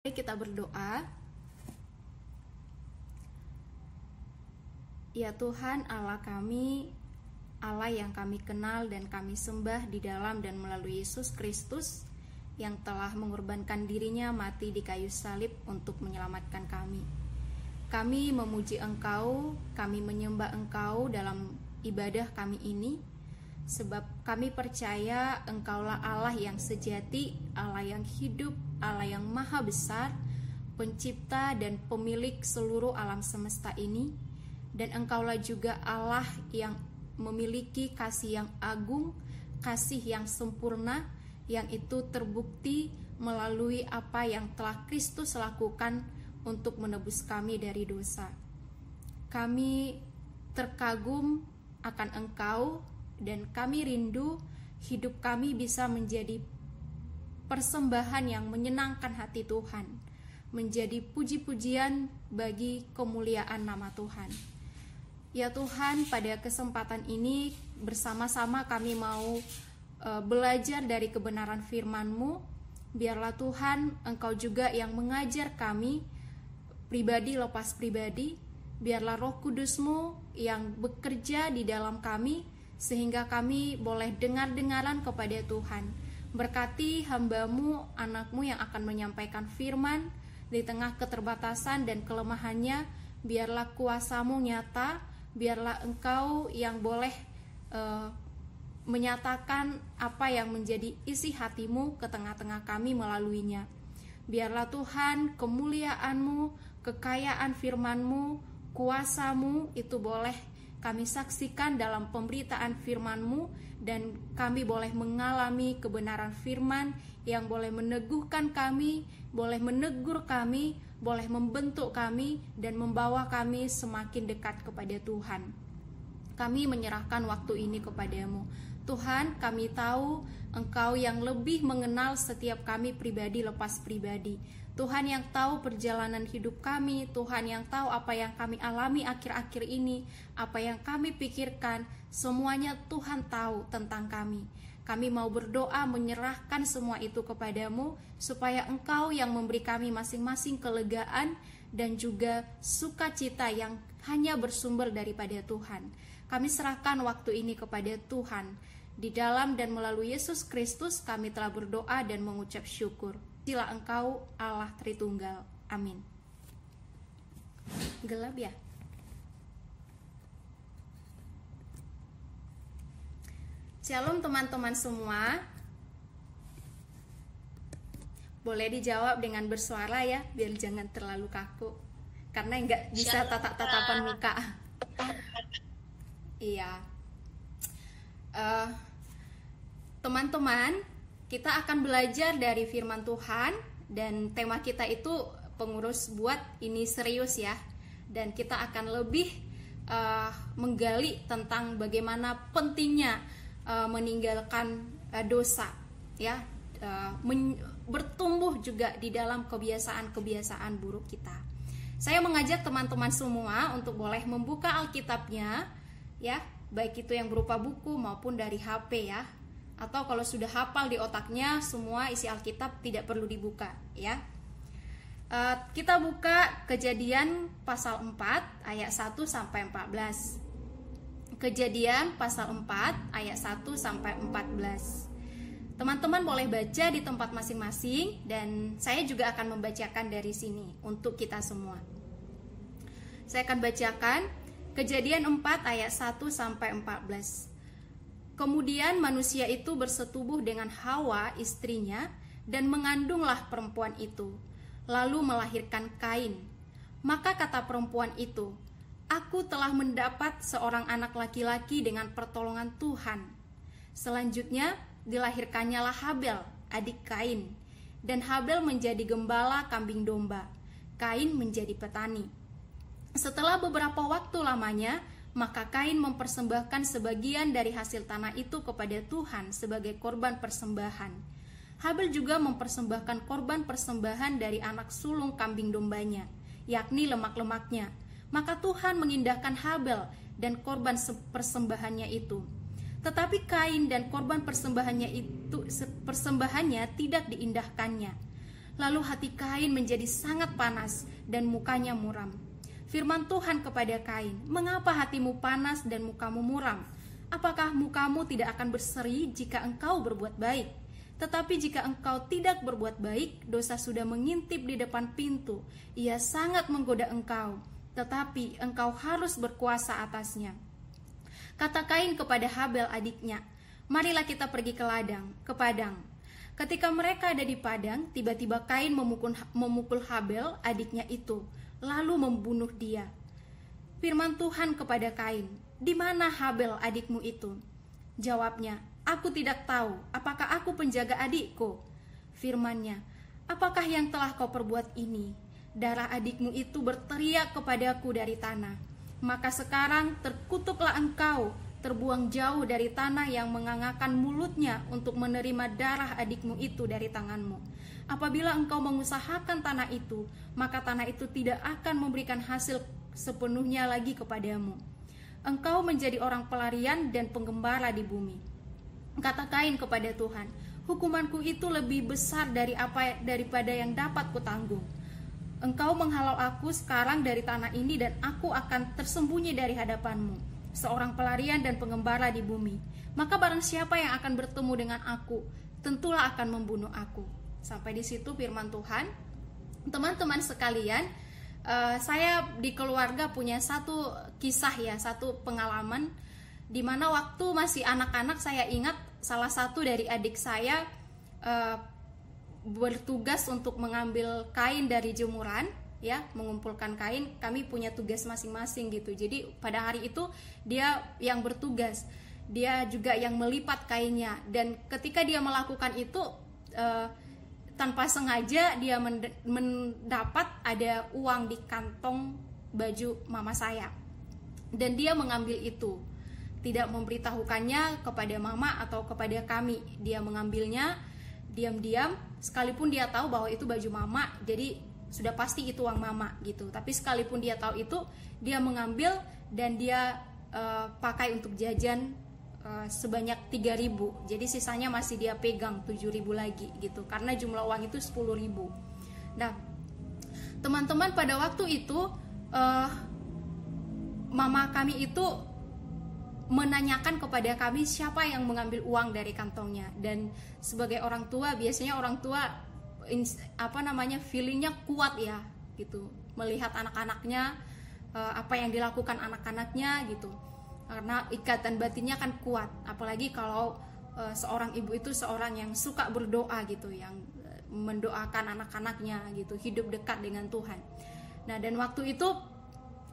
Mari kita berdoa. Ya Tuhan Allah kami, Allah yang kami kenal dan kami sembah di dalam dan melalui Yesus Kristus yang telah mengorbankan dirinya mati di kayu salib untuk menyelamatkan kami. Kami memuji Engkau, kami menyembah Engkau dalam ibadah kami ini, sebab kami percaya Engkaulah Allah yang sejati, Allah yang hidup, Allah yang maha besar, pencipta dan pemilik seluruh alam semesta ini, dan Engkaulah juga Allah yang memiliki kasih yang agung, kasih yang sempurna, yang itu terbukti melalui apa yang telah Kristus lakukan untuk menebus kami dari dosa. Kami terkagum akan Engkau, dan kami rindu hidup kami bisa menjadi persembahan yang menyenangkan hati Tuhan, menjadi puji-pujian bagi kemuliaan nama Tuhan. Ya Tuhan, pada kesempatan ini bersama-sama kami mau uh, belajar dari kebenaran firman-Mu. Biarlah Tuhan, Engkau juga yang mengajar kami pribadi lepas pribadi. Biarlah Roh Kudus-Mu yang bekerja di dalam kami sehingga kami boleh dengar-dengaran kepada Tuhan Berkati hambamu, anakmu yang akan menyampaikan firman di tengah keterbatasan dan kelemahannya, biarlah kuasamu nyata, biarlah engkau yang boleh uh, menyatakan apa yang menjadi isi hatimu ke tengah-tengah kami melaluinya. Biarlah Tuhan kemuliaanmu, kekayaan firmanmu, kuasamu itu boleh kami saksikan dalam pemberitaan firman-Mu dan kami boleh mengalami kebenaran firman yang boleh meneguhkan kami, boleh menegur kami, boleh membentuk kami dan membawa kami semakin dekat kepada Tuhan. Kami menyerahkan waktu ini kepadamu. Tuhan, kami tahu Engkau yang lebih mengenal setiap kami pribadi lepas pribadi. Tuhan yang tahu perjalanan hidup kami, Tuhan yang tahu apa yang kami alami akhir-akhir ini, apa yang kami pikirkan, semuanya Tuhan tahu tentang kami. Kami mau berdoa menyerahkan semua itu kepadamu, supaya Engkau yang memberi kami masing-masing kelegaan dan juga sukacita yang hanya bersumber daripada Tuhan. Kami serahkan waktu ini kepada Tuhan. Di dalam dan melalui Yesus Kristus, kami telah berdoa dan mengucap syukur. Sila engkau Allah Tritunggal. Amin. Gelap ya? Shalom teman-teman semua. Boleh dijawab dengan bersuara ya, biar jangan terlalu kaku. Karena nggak bisa tatap-tatapan muka. iya. Uh, teman-teman, kita akan belajar dari firman Tuhan dan tema kita itu pengurus buat ini serius ya. Dan kita akan lebih uh, menggali tentang bagaimana pentingnya uh, meninggalkan uh, dosa ya, uh, bertumbuh juga di dalam kebiasaan-kebiasaan buruk kita. Saya mengajak teman-teman semua untuk boleh membuka Alkitabnya ya, baik itu yang berupa buku maupun dari HP ya atau kalau sudah hafal di otaknya semua isi Alkitab tidak perlu dibuka ya. Uh, kita buka Kejadian pasal 4 ayat 1 sampai 14. Kejadian pasal 4 ayat 1 sampai 14. Teman-teman boleh baca di tempat masing-masing dan saya juga akan membacakan dari sini untuk kita semua. Saya akan bacakan Kejadian 4 ayat 1 sampai 14. Kemudian manusia itu bersetubuh dengan Hawa, istrinya, dan mengandunglah perempuan itu, lalu melahirkan Kain. Maka kata perempuan itu, "Aku telah mendapat seorang anak laki-laki dengan pertolongan Tuhan." Selanjutnya dilahirkannya lah Habel, adik Kain, dan Habel menjadi gembala kambing domba. Kain menjadi petani. Setelah beberapa waktu lamanya, maka Kain mempersembahkan sebagian dari hasil tanah itu kepada Tuhan sebagai korban persembahan. Habel juga mempersembahkan korban persembahan dari anak sulung kambing dombanya, yakni lemak-lemaknya. Maka Tuhan mengindahkan Habel dan korban persembahannya itu. Tetapi Kain dan korban persembahannya itu persembahannya tidak diindahkannya. Lalu hati Kain menjadi sangat panas dan mukanya muram. Firman Tuhan kepada Kain, "Mengapa hatimu panas dan mukamu muram? Apakah mukamu tidak akan berseri jika engkau berbuat baik? Tetapi jika engkau tidak berbuat baik, dosa sudah mengintip di depan pintu. Ia sangat menggoda engkau, tetapi engkau harus berkuasa atasnya." Kata Kain kepada Habel adiknya, "Marilah kita pergi ke ladang, ke padang." Ketika mereka ada di padang, tiba-tiba Kain memukul, memukul Habel, adiknya itu, lalu membunuh dia. Firman Tuhan kepada Kain, "Di mana Habel adikmu itu?" Jawabnya, "Aku tidak tahu. Apakah aku penjaga adikku?" Firmannya, "Apakah yang telah kau perbuat ini?" Darah adikmu itu berteriak kepadaku dari tanah. Maka sekarang terkutuklah engkau terbuang jauh dari tanah yang mengangakan mulutnya untuk menerima darah adikmu itu dari tanganmu. Apabila engkau mengusahakan tanah itu, maka tanah itu tidak akan memberikan hasil sepenuhnya lagi kepadamu. Engkau menjadi orang pelarian dan penggembala di bumi. Kata Kain kepada Tuhan, hukumanku itu lebih besar dari apa daripada yang dapat kutanggung. Engkau menghalau aku sekarang dari tanah ini dan aku akan tersembunyi dari hadapanmu seorang pelarian dan pengembara di bumi. Maka barang siapa yang akan bertemu dengan aku, tentulah akan membunuh aku. Sampai di situ firman Tuhan. Teman-teman sekalian, uh, saya di keluarga punya satu kisah ya, satu pengalaman di mana waktu masih anak-anak saya ingat salah satu dari adik saya uh, bertugas untuk mengambil kain dari jemuran ya mengumpulkan kain. Kami punya tugas masing-masing gitu. Jadi pada hari itu dia yang bertugas. Dia juga yang melipat kainnya. Dan ketika dia melakukan itu uh, tanpa sengaja dia mendapat ada uang di kantong baju mama saya. Dan dia mengambil itu. Tidak memberitahukannya kepada mama atau kepada kami. Dia mengambilnya diam-diam sekalipun dia tahu bahwa itu baju mama jadi sudah pasti itu uang mama gitu. Tapi sekalipun dia tahu itu dia mengambil dan dia uh, pakai untuk jajan uh, sebanyak 3000 jadi sisanya masih dia pegang 7000 lagi gitu. Karena jumlah uang itu 10000 nah teman-teman pada waktu itu uh, mama kami itu menanyakan kepada kami siapa yang mengambil uang dari kantongnya. Dan sebagai orang tua biasanya orang tua apa namanya feelingnya kuat ya gitu. Melihat anak-anaknya uh, apa yang dilakukan anak-anaknya gitu karena ikatan batinnya kan kuat. Apalagi kalau uh, seorang ibu itu seorang yang suka berdoa gitu yang eh, mendoakan anak-anaknya gitu hidup dekat dengan Tuhan. Nah dan waktu itu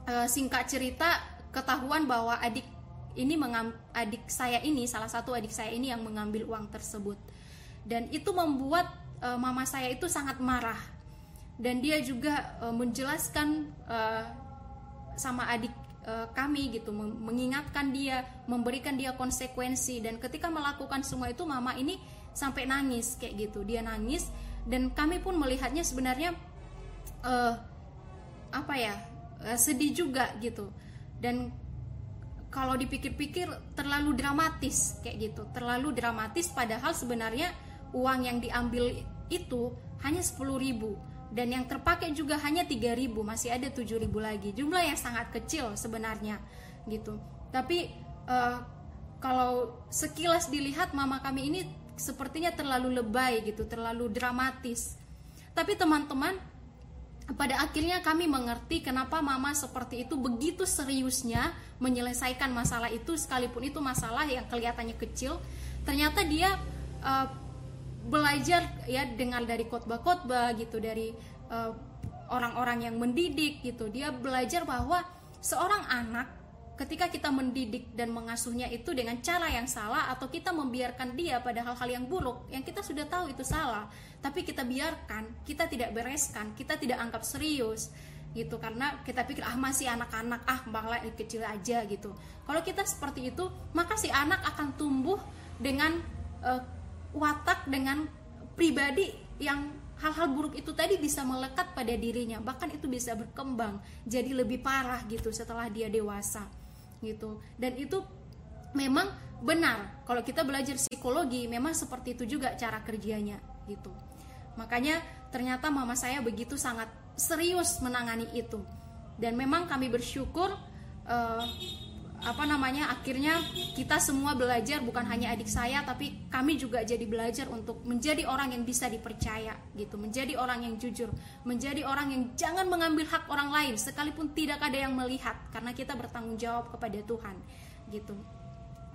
uh, singkat cerita ketahuan bahwa adik ini mengam, adik saya ini salah satu adik saya ini yang mengambil uang tersebut. Dan itu membuat uh, mama saya itu sangat marah. Dan dia juga uh, menjelaskan uh, sama adik uh, kami gitu mengingatkan dia memberikan dia konsekuensi. Dan ketika melakukan semua itu mama ini sampai nangis kayak gitu. Dia nangis dan kami pun melihatnya sebenarnya uh, apa ya uh, sedih juga gitu. Dan kalau dipikir-pikir terlalu dramatis kayak gitu. Terlalu dramatis padahal sebenarnya uang yang diambil itu hanya 10 ribu dan yang terpakai juga hanya 3 ribu masih ada 7 ribu lagi. Jumlah yang sangat kecil sebenarnya gitu. Tapi uh, kalau sekilas dilihat mama kami ini sepertinya terlalu lebay gitu terlalu dramatis. Tapi teman-teman pada akhirnya kami mengerti kenapa mama seperti itu begitu seriusnya menyelesaikan masalah itu sekalipun itu masalah yang kelihatannya kecil. Ternyata dia uh, belajar ya dengar dari khotbah-khotbah gitu dari eh, orang-orang yang mendidik gitu. Dia belajar bahwa seorang anak ketika kita mendidik dan mengasuhnya itu dengan cara yang salah atau kita membiarkan dia pada hal-hal yang buruk yang kita sudah tahu itu salah tapi kita biarkan kita tidak bereskan kita tidak anggap serius gitu. Karena kita pikir ah masih anak-anak ah malah kecil aja gitu. Kalau kita seperti itu maka si anak akan tumbuh dengan uh, watak dengan pribadi yang hal-hal buruk itu tadi bisa melekat pada dirinya. Bahkan itu bisa berkembang jadi lebih parah gitu setelah dia dewasa gitu. Dan itu memang benar. Kalau kita belajar psikologi memang seperti itu juga cara kerjanya gitu. Makanya ternyata mama saya begitu sangat serius menangani itu. Dan memang kami bersyukur uh, apa namanya akhirnya kita semua belajar bukan hanya adik saya tapi kami juga jadi belajar untuk menjadi orang yang bisa dipercaya gitu. Menjadi orang yang jujur menjadi orang yang jangan mengambil hak orang lain sekalipun tidak ada yang melihat karena kita bertanggung jawab kepada Tuhan gitu.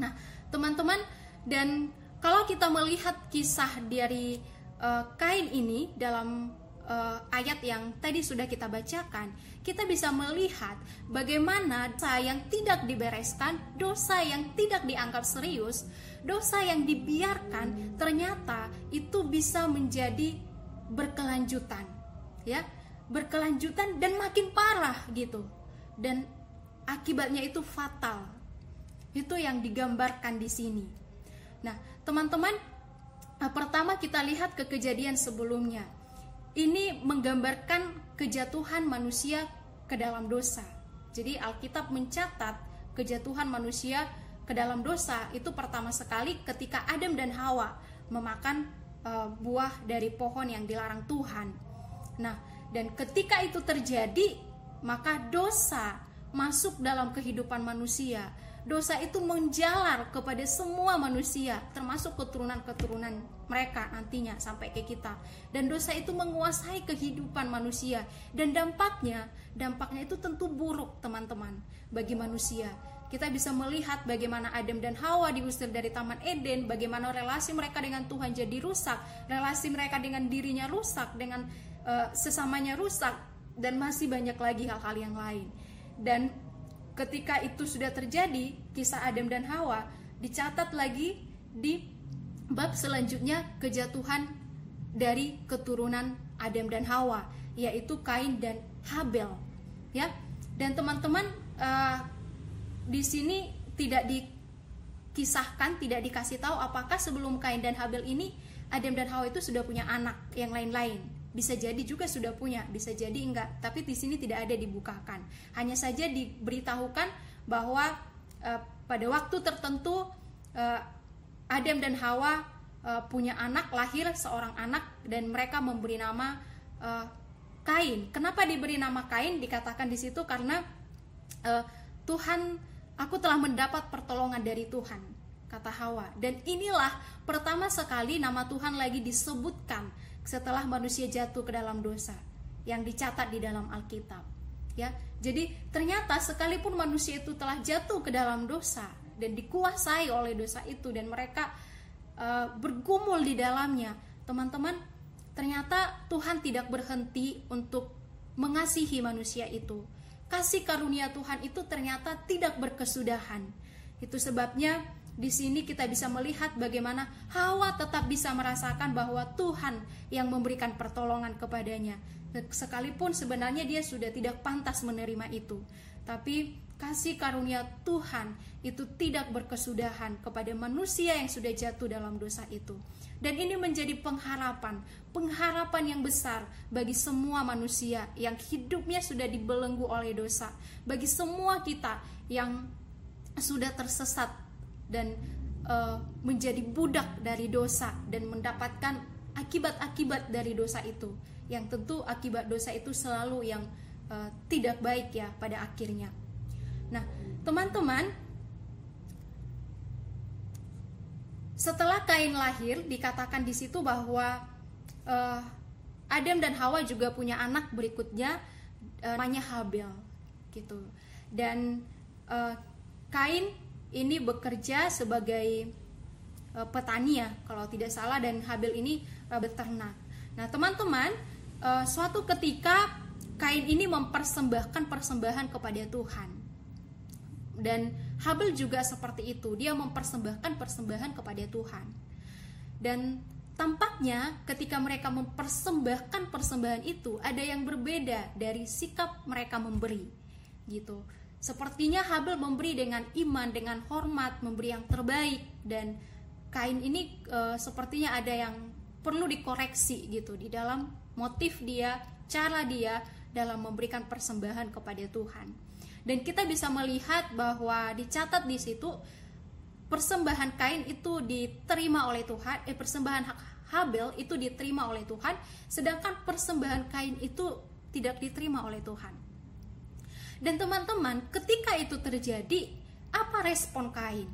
Nah teman-teman dan kalau kita melihat kisah dari uh, Kain ini dalam uh, ayat yang tadi sudah kita bacakan, kita bisa melihat bagaimana dosa yang tidak dibereskan, dosa yang tidak dianggap serius, dosa yang dibiarkan ternyata itu bisa menjadi berkelanjutan, ya, berkelanjutan dan makin parah gitu, dan akibatnya itu fatal. Itu yang digambarkan di sini. Nah, teman-teman, pertama kita lihat ke kejadian sebelumnya ini menggambarkan kejatuhan manusia ke dalam dosa. Jadi Alkitab mencatat kejatuhan manusia ke dalam dosa itu pertama sekali ketika Adam dan Hawa memakan uh, buah dari pohon yang dilarang Tuhan. Nah, dan ketika itu terjadi, maka dosa masuk dalam kehidupan manusia dosa itu menjalar kepada semua manusia, termasuk keturunan-keturunan mereka nantinya sampai ke kita. Dan dosa itu menguasai kehidupan manusia dan dampaknya, dampaknya itu tentu buruk, teman-teman, bagi manusia. Kita bisa melihat bagaimana Adam dan Hawa diusir dari Taman Eden, bagaimana relasi mereka dengan Tuhan jadi rusak, relasi mereka dengan dirinya rusak, dengan uh, sesamanya rusak, dan masih banyak lagi hal-hal yang lain. Dan ketika itu sudah terjadi kisah Adam dan Hawa dicatat lagi di bab selanjutnya kejatuhan dari keturunan Adam dan Hawa yaitu Kain dan Habel ya. Dan teman-teman uh, di sini tidak dikisahkan tidak dikasih tahu apakah sebelum Kain dan Habel ini Adam dan Hawa itu sudah punya anak yang lain-lain bisa jadi juga sudah punya, bisa jadi enggak. Tapi di sini tidak ada dibukakan. Hanya saja diberitahukan bahwa uh, pada waktu tertentu uh, Adam dan Hawa uh, punya anak, lahir seorang anak dan mereka memberi nama Kain. Kenapa diberi nama Kain? Dikatakan di situ karena uh, Tuhan, aku telah mendapat pertolongan dari Tuhan, kata Hawa. Dan inilah pertama sekali nama Tuhan lagi disebutkan setelah manusia jatuh ke dalam dosa yang dicatat di dalam Alkitab. Ya, jadi ternyata sekalipun manusia itu telah jatuh ke dalam dosa dan dikuasai oleh dosa itu dan mereka uh, bergumul di dalamnya, teman-teman, ternyata Tuhan tidak berhenti untuk mengasihi manusia itu. Kasih karunia Tuhan itu ternyata tidak berkesudahan. Itu sebabnya di sini kita bisa melihat bagaimana Hawa tetap bisa merasakan bahwa Tuhan yang memberikan pertolongan kepadanya. Sekalipun sebenarnya dia sudah tidak pantas menerima itu, tapi kasih karunia Tuhan itu tidak berkesudahan kepada manusia yang sudah jatuh dalam dosa itu. Dan ini menjadi pengharapan, pengharapan yang besar bagi semua manusia yang hidupnya sudah dibelenggu oleh dosa, bagi semua kita yang sudah tersesat dan uh, menjadi budak dari dosa dan mendapatkan akibat-akibat dari dosa itu yang tentu akibat dosa itu selalu yang uh, tidak baik ya pada akhirnya. Nah, teman-teman, setelah Kain lahir dikatakan di situ bahwa uh, Adam dan Hawa juga punya anak berikutnya uh, namanya Habel gitu. Dan uh, Kain ini bekerja sebagai uh, petani ya kalau tidak salah dan Habil ini uh, beternak. Nah teman-teman uh, suatu ketika Kain ini mempersembahkan persembahan kepada Tuhan. Dan Habil juga seperti itu dia mempersembahkan persembahan kepada Tuhan. Dan tampaknya ketika mereka mempersembahkan persembahan itu ada yang berbeda dari sikap mereka memberi gitu Sepertinya Habel memberi dengan iman, dengan hormat, memberi yang terbaik dan Kain ini e, sepertinya ada yang perlu dikoreksi gitu di dalam motif dia, cara dia dalam memberikan persembahan kepada Tuhan. Dan kita bisa melihat bahwa dicatat di situ persembahan Kain itu diterima oleh Tuhan, eh persembahan Habel itu diterima oleh Tuhan, sedangkan persembahan Kain itu tidak diterima oleh Tuhan. Dan teman-teman, ketika itu terjadi, apa respon Kain?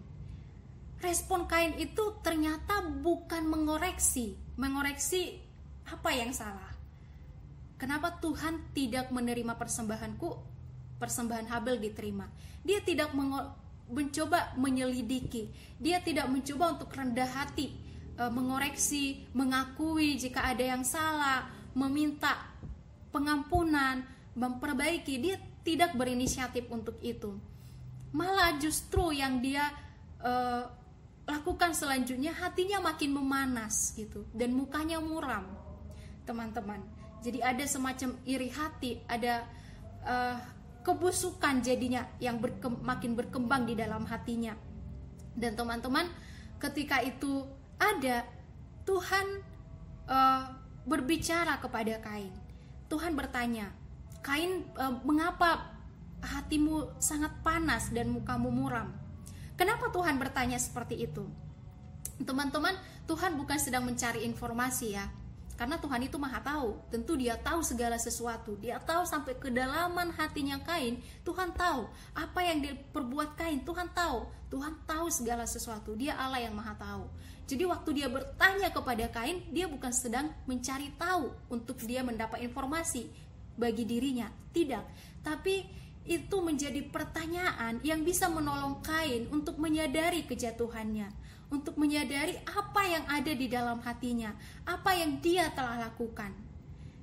Respon Kain itu ternyata bukan mengoreksi, mengoreksi apa yang salah. Kenapa Tuhan tidak menerima persembahanku? Persembahan Habel diterima. Dia tidak mencoba menyelidiki. Dia tidak mencoba untuk rendah hati, e, mengoreksi, mengakui jika ada yang salah, meminta pengampunan, memperbaiki. Dia tidak berinisiatif untuk itu. Malah justru yang dia uh, lakukan selanjutnya hatinya makin memanas gitu dan mukanya muram, teman-teman. Jadi ada semacam iri hati, ada uh, kebusukan jadinya yang berkem, makin berkembang di dalam hatinya. Dan teman-teman, ketika itu ada Tuhan uh, berbicara kepada Kain. Tuhan bertanya, "Kain, uh, mengapa hatimu sangat panas dan mukamu muram?" Kenapa Tuhan bertanya seperti itu? Teman-teman, Tuhan bukan sedang mencari informasi ya, karena Tuhan itu maha tahu, tentu dia tahu segala sesuatu. Dia tahu sampai kedalaman hatinya Kain, Tuhan tahu apa yang diperbuat Kain, Tuhan tahu. Tuhan tahu segala sesuatu, dia Allah yang maha tahu. Jadi waktu dia bertanya kepada Kain, dia bukan sedang mencari tahu untuk dia mendapat informasi bagi dirinya, tidak. Tapi itu menjadi pertanyaan yang bisa menolong Kain untuk menyadari kejatuhannya untuk menyadari apa yang ada di dalam hatinya, apa yang dia telah lakukan.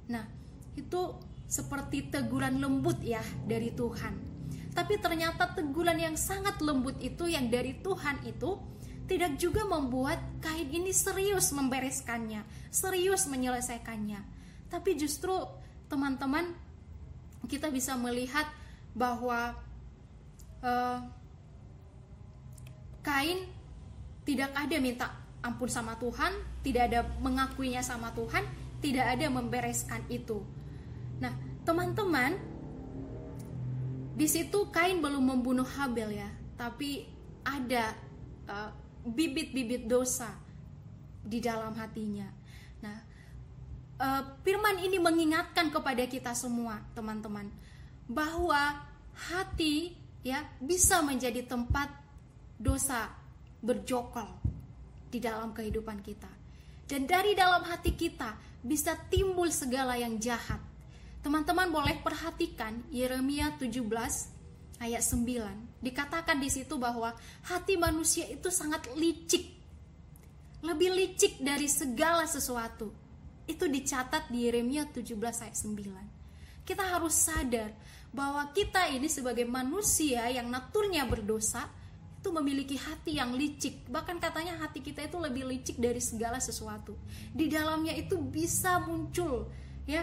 Nah, itu seperti teguran lembut ya dari Tuhan. Tapi ternyata teguran yang sangat lembut itu yang dari Tuhan itu tidak juga membuat kain ini serius membereskannya, serius menyelesaikannya. Tapi justru teman-teman kita bisa melihat bahwa uh, kain tidak ada minta ampun sama Tuhan, tidak ada mengakuinya sama Tuhan, tidak ada membereskan itu. Nah, teman-teman, di situ Kain belum membunuh Habel ya, tapi ada uh, bibit-bibit uh, dosa di dalam hatinya. Uh, firman ini mengingatkan kepada kita semua, teman-teman, bahwa hati ya bisa menjadi tempat dosa berjokol di dalam kehidupan kita. Dan dari dalam hati kita bisa timbul segala yang jahat. Teman-teman boleh perhatikan Yeremia 17 ayat 9. Dikatakan di situ bahwa hati manusia itu sangat licik. Lebih licik dari segala sesuatu. Itu dicatat di Yeremia 17 ayat 9. Kita harus sadar bahwa kita ini sebagai manusia yang naturnya berdosa, itu memiliki hati yang licik. Bahkan katanya hati kita itu lebih licik dari segala sesuatu. Di dalamnya itu bisa muncul ya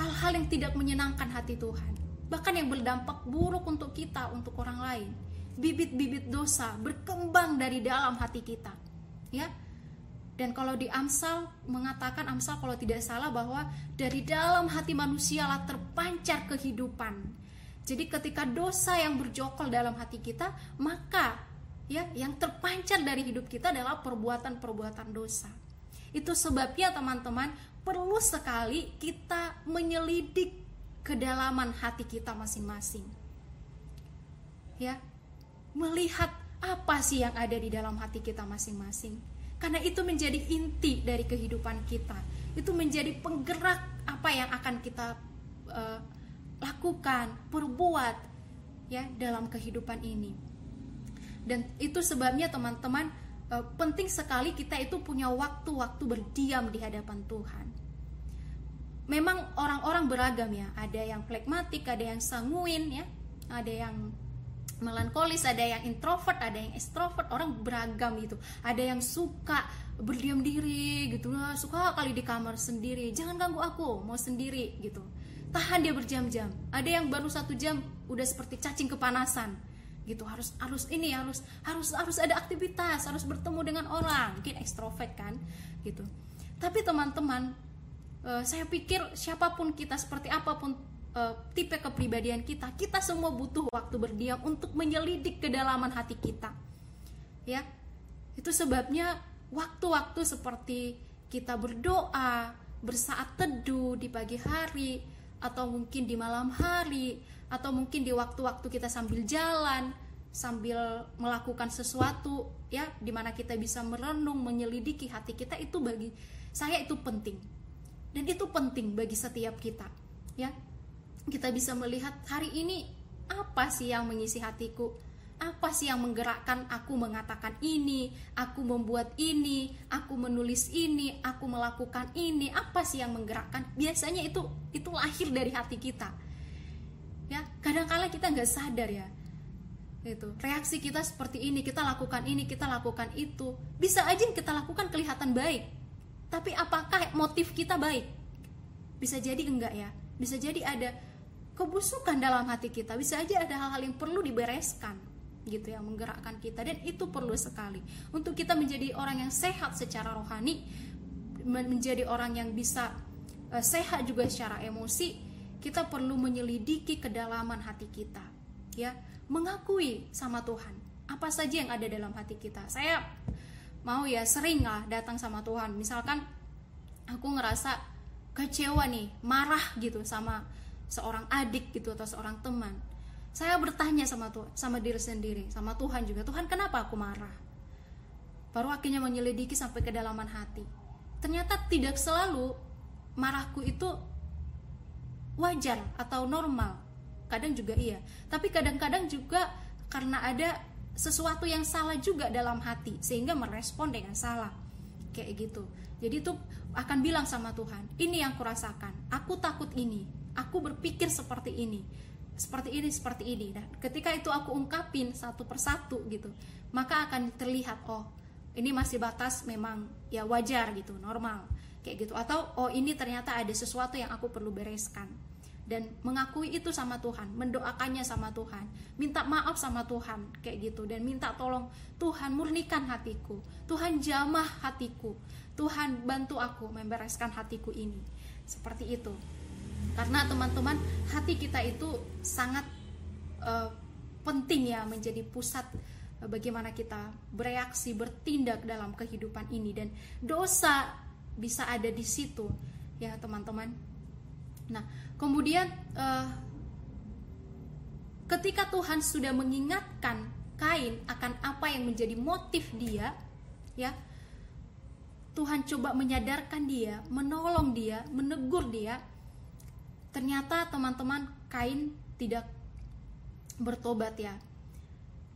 hal-hal yang tidak menyenangkan hati Tuhan. Bahkan yang berdampak buruk untuk kita untuk orang lain. Bibit-bibit dosa berkembang dari dalam hati kita ya dan kalau di Amsal mengatakan Amsal kalau tidak salah bahwa dari dalam hati manusia lah terpancar kehidupan jadi ketika dosa yang berjokol dalam hati kita, maka ya yang terpancar dari hidup kita adalah perbuatan-perbuatan dosa. Itu sebabnya teman-teman perlu sekali kita menyelidik kedalaman hati kita masing-masing. Ya. Melihat apa sih yang ada di dalam hati kita masing-masing. Karena itu menjadi inti dari kehidupan kita. Itu menjadi penggerak apa yang akan kita uh, lakukan, perbuat ya dalam kehidupan ini. Dan itu sebabnya teman-teman e, penting sekali kita itu punya waktu-waktu berdiam di hadapan Tuhan. Memang orang-orang beragam ya, ada yang plekmatik, ada yang sanguin ya, ada yang melankolis, ada yang introvert, ada yang extrovert, orang beragam gitu. Ada yang suka berdiam diri gitu lah, suka kali di kamar sendiri, jangan ganggu aku, mau sendiri gitu. Tahan dia berjam-jam. Ada yang baru satu jam udah seperti cacing kepanasan gitu. Harus harus ini harus harus harus ada aktivitas harus bertemu dengan orang. Mungkin ekstrovert kan gitu. Tapi teman-teman uh, saya pikir siapa pun kita seperti apa pun uh, tipe kepribadian kita. Kita semua butuh waktu berdiam untuk menyelidik kedalaman hati kita. Ya. Itu sebabnya waktu-waktu seperti kita berdoa, bersaat teduh di pagi hari, atau mungkin di malam hari, atau mungkin di waktu-waktu kita sambil jalan, sambil melakukan sesuatu, ya, di mana kita bisa merenung, menyelidiki hati kita itu bagi saya itu penting, dan itu penting bagi setiap kita, ya. Kita bisa melihat hari ini apa sih yang mengisi hatiku, apa sih yang menggerakkan aku mengatakan ini, aku membuat ini, aku menulis ini, aku melakukan ini, apa sih yang menggerakkan? Biasanya itu itu lahir dari hati kita. Ya, kadang-kala kita nggak sadar ya. Itu reaksi kita seperti ini, kita lakukan ini, kita lakukan itu. Bisa aja yang kita lakukan kelihatan baik. Tapi apakah motif kita baik? Bisa jadi enggak ya. Bisa jadi ada kebusukan dalam hati kita. Bisa aja ada hal-hal yang perlu dibereskan gitu yang menggerakkan kita dan itu perlu sekali. Untuk kita menjadi orang yang sehat secara rohani menjadi orang yang bisa uh, sehat juga secara emosi kita perlu menyelidiki kedalaman hati kita ya. Mengakui sama Tuhan apa saja yang ada dalam hati kita. Saya mau ya sering lah datang sama Tuhan. Misalkan aku ngerasa kecewa nih marah gitu sama seorang adik gitu atau seorang teman saya bertanya sama Tuhan, sama diri sendiri, sama Tuhan juga. Tuhan, kenapa aku marah? Baru akhirnya menyelidiki sampai kedalaman hati. Ternyata tidak selalu marahku itu wajar atau normal. Kadang juga iya. Tapi kadang-kadang juga karena ada sesuatu yang salah juga dalam hati sehingga merespon dengan salah. Kayak gitu. Jadi tuh akan bilang sama Tuhan, ini yang kurasakan. Aku takut ini. Aku berpikir seperti ini seperti ini seperti ini. Dan ketika itu aku ungkapin satu persatu gitu maka akan terlihat oh ini masih batas memang ya wajar gitu normal kayak gitu. Atau oh ini ternyata ada sesuatu yang aku perlu bereskan. Dan mengakui itu sama Tuhan, mendoakannya sama Tuhan, minta maaf sama Tuhan kayak gitu. Dan minta tolong Tuhan murnikan hatiku, Tuhan jamah hatiku, Tuhan bantu aku membereskan hatiku ini. Seperti itu karena teman-teman hati kita itu sangat uh, penting ya menjadi pusat uh, bagaimana kita bereaksi bertindak dalam kehidupan ini. Dan dosa bisa ada di situ ya teman-teman. Nah kemudian uh, ketika Tuhan sudah mengingatkan Kain akan apa yang menjadi motif dia ya Tuhan coba menyadarkan dia, menolong dia, menegur dia ternyata teman-teman Kain tidak bertobat ya.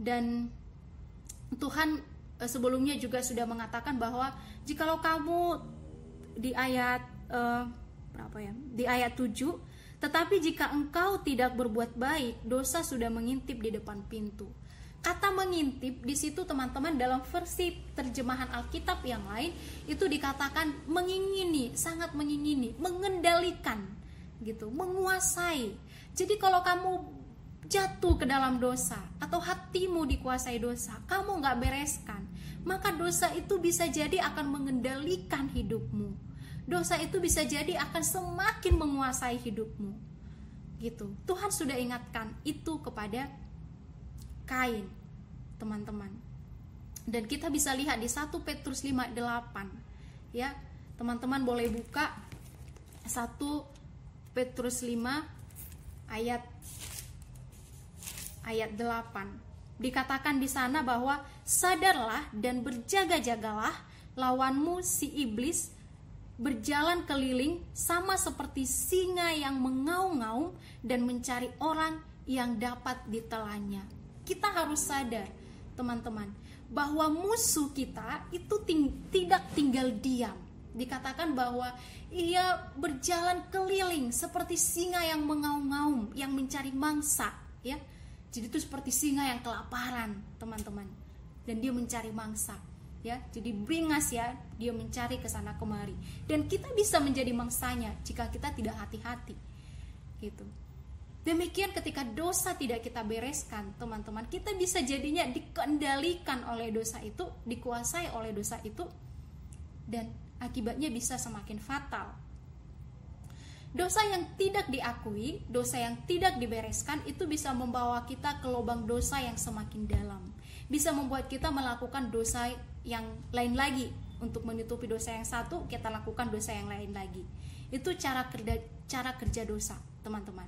Dan Tuhan eh, sebelumnya juga sudah mengatakan bahwa jikalau kamu di ayat uh, berapa ya? Di ayat 7 tetapi jika engkau tidak berbuat baik dosa sudah mengintip di depan pintu. Kata mengintip di situ teman-teman dalam versi terjemahan Alkitab yang lain itu dikatakan mengingini sangat mengingini mengendalikan gitu, menguasai. Jadi kalau kamu jatuh ke dalam dosa atau hatimu dikuasai dosa, kamu nggak bereskan, maka dosa itu bisa jadi akan mengendalikan hidupmu. Dosa itu bisa jadi akan semakin menguasai hidupmu. Gitu. Tuhan sudah ingatkan itu kepada Kain, teman-teman. Dan kita bisa lihat di 1 Petrus 5:8. Ya, teman-teman boleh buka 1 Petrus 5 ayat ayat 8. Dikatakan di sana bahwa sadarlah dan berjaga-jagalah lawanmu si iblis berjalan keliling sama seperti singa yang mengaum-ngaum dan mencari orang yang dapat ditelannya. Kita harus sadar, teman-teman, bahwa musuh kita itu ting tidak tinggal diam. Dikatakan bahwa ia berjalan keliling seperti singa yang mengaum-ngaum, yang mencari mangsa, ya. Jadi itu seperti singa yang kelaparan, teman-teman. Dan dia mencari mangsa, ya. Jadi beringas ya, dia mencari ke sana kemari. Dan kita bisa menjadi mangsanya jika kita tidak hati-hati. Gitu. Demikian ketika dosa tidak kita bereskan, teman-teman, kita bisa jadinya dikendalikan oleh dosa itu, dikuasai oleh dosa itu dan akibatnya bisa semakin fatal. Dosa yang tidak diakui, dosa yang tidak dibereskan itu bisa membawa kita ke lubang dosa yang semakin dalam. Bisa membuat kita melakukan dosa yang lain lagi, untuk menutupi dosa yang satu kita lakukan dosa yang lain lagi. Itu cara kerja cara kerja dosa teman-teman.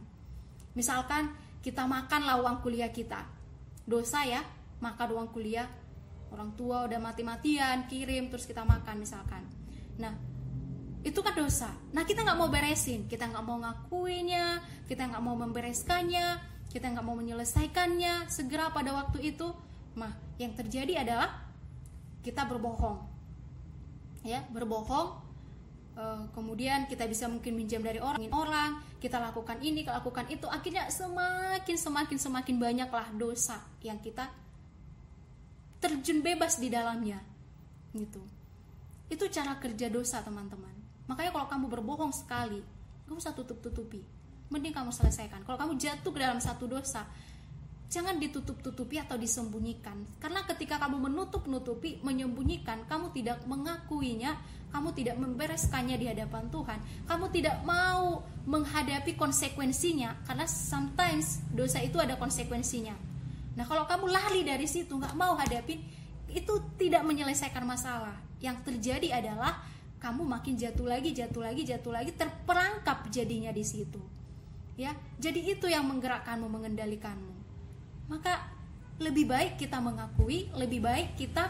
Misalkan kita makanlah uang kuliah kita. Dosa ya makan uang kuliah. Orang tua udah mati-matian kirim terus kita makan misalkan nah itu kan dosa. Nah kita nggak mau beresin. Kita nggak mau ngakuinya kita nggak mau membereskannya kita nggak mau menyelesaikannya segera pada waktu itu. Mah yang terjadi adalah kita berbohong. Ya berbohong. Uh, kemudian kita bisa mungkin minjam dari orang orang kita lakukan ini kita lakukan itu. Akhirnya semakin semakin semakin banyaklah dosa yang kita terjun bebas di dalamnya. Gitu itu cara kerja dosa teman-teman makanya kalau kamu berbohong sekali kamu usah tutup tutupi mending kamu selesaikan kalau kamu jatuh ke dalam satu dosa jangan ditutup-tutupi atau disembunyikan. Karena ketika kamu menutup-nutupi, menyembunyikan, kamu tidak mengakuinya, kamu tidak membereskannya di hadapan Tuhan. Kamu tidak mau menghadapi konsekuensinya karena sometimes dosa itu ada konsekuensinya. Nah, kalau kamu lari dari situ, nggak mau hadapin, itu tidak menyelesaikan masalah. Yang terjadi adalah kamu makin jatuh lagi, jatuh lagi, jatuh lagi, terperangkap jadinya di situ. Ya, jadi itu yang menggerakkanmu, mengendalikanmu maka lebih baik kita mengakui, lebih baik kita